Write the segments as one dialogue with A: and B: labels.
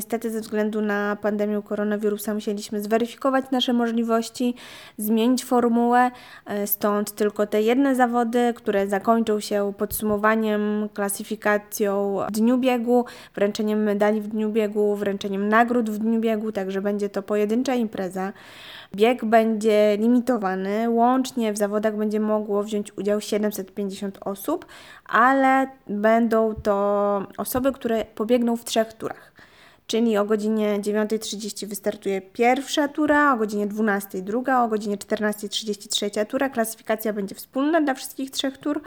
A: Niestety ze względu na pandemię koronawirusa musieliśmy zweryfikować nasze możliwości, zmienić formułę, e, stąd tylko te jedne zawody, które zakończą się podsumowaniem, klasyfikacją w dniu biegu, wręczeniem medali w dniu biegu, wręczeniem nagród w dniu biegu, także będzie to pojedyncza impreza. Bieg będzie limitowany, łącznie w zawodach będzie mogło wziąć udział 750 osób, ale będą to osoby, które pobiegną w trzech turach czyli o godzinie 9.30 wystartuje pierwsza tura, o godzinie 12.00 druga, o godzinie 14.30 trzecia tura. Klasyfikacja będzie wspólna dla wszystkich trzech tur.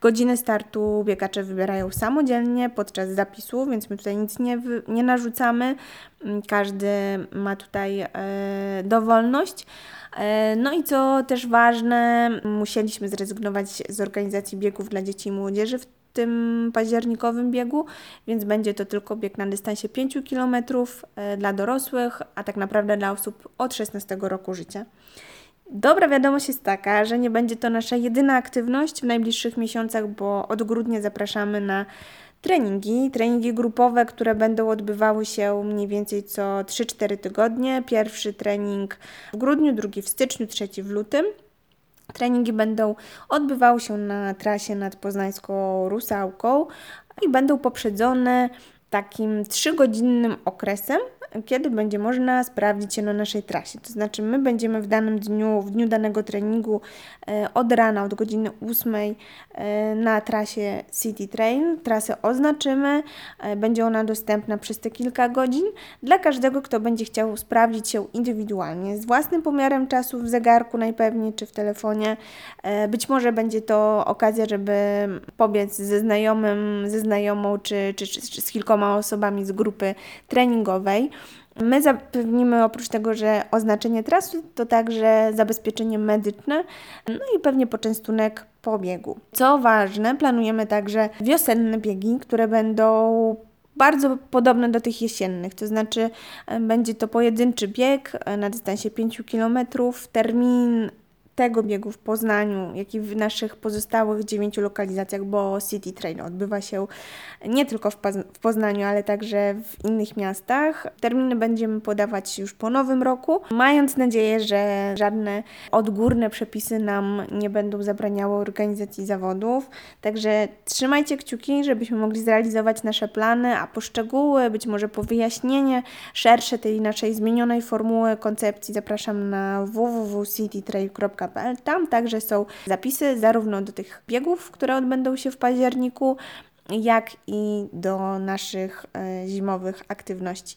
A: Godziny startu biegacze wybierają samodzielnie podczas zapisu, więc my tutaj nic nie, nie narzucamy. Mm, każdy ma tutaj e, dowolność. E, no i co też ważne, musieliśmy zrezygnować z organizacji biegów dla dzieci i młodzieży w tym październikowym biegu, więc będzie to tylko bieg na dystansie 5 km e, dla dorosłych, a tak naprawdę dla osób od 16 roku życia. Dobra wiadomość jest taka, że nie będzie to nasza jedyna aktywność w najbliższych miesiącach, bo od grudnia zapraszamy na treningi, treningi grupowe, które będą odbywały się mniej więcej co 3-4 tygodnie. Pierwszy trening w grudniu, drugi w styczniu, trzeci w lutym. Treningi będą odbywały się na trasie nad poznańską Rusałką i będą poprzedzone takim trzygodzinnym okresem, kiedy będzie można sprawdzić się na naszej trasie. To znaczy, my będziemy w danym dniu, w dniu danego treningu e, od rana, od godziny 8 e, na trasie City Train. Trasę oznaczymy, e, będzie ona dostępna przez te kilka godzin dla każdego, kto będzie chciał sprawdzić się indywidualnie, z własnym pomiarem czasu w zegarku najpewniej, czy w telefonie. Być może będzie to okazja, żeby pobiec ze znajomym, ze znajomą, czy, czy, czy z kilkoma osobami z grupy treningowej. My zapewnimy oprócz tego, że oznaczenie trasy, to także zabezpieczenie medyczne, no i pewnie poczęstunek po biegu. Co ważne, planujemy także wiosenne biegi, które będą bardzo podobne do tych jesiennych, to znaczy będzie to pojedynczy bieg na dystansie 5 km, termin tego biegu w Poznaniu, jak i w naszych pozostałych dziewięciu lokalizacjach, bo City Train odbywa się nie tylko w, Poznaniu, ale także w innych miastach. Terminy będziemy podawać już po nowym roku, mając nadzieję, że żadne odgórne przepisy nam nie będą zabraniały organizacji zawodów. Także trzymajcie kciuki, żebyśmy mogli zrealizować nasze plany, a poszczegóły, być może po wyjaśnienie szersze tej naszej zmienionej formuły koncepcji zapraszam na www.citytrail.pl tam także są zapisy zarówno do tych biegów, które odbędą się w październiku, jak i do naszych e, zimowych aktywności.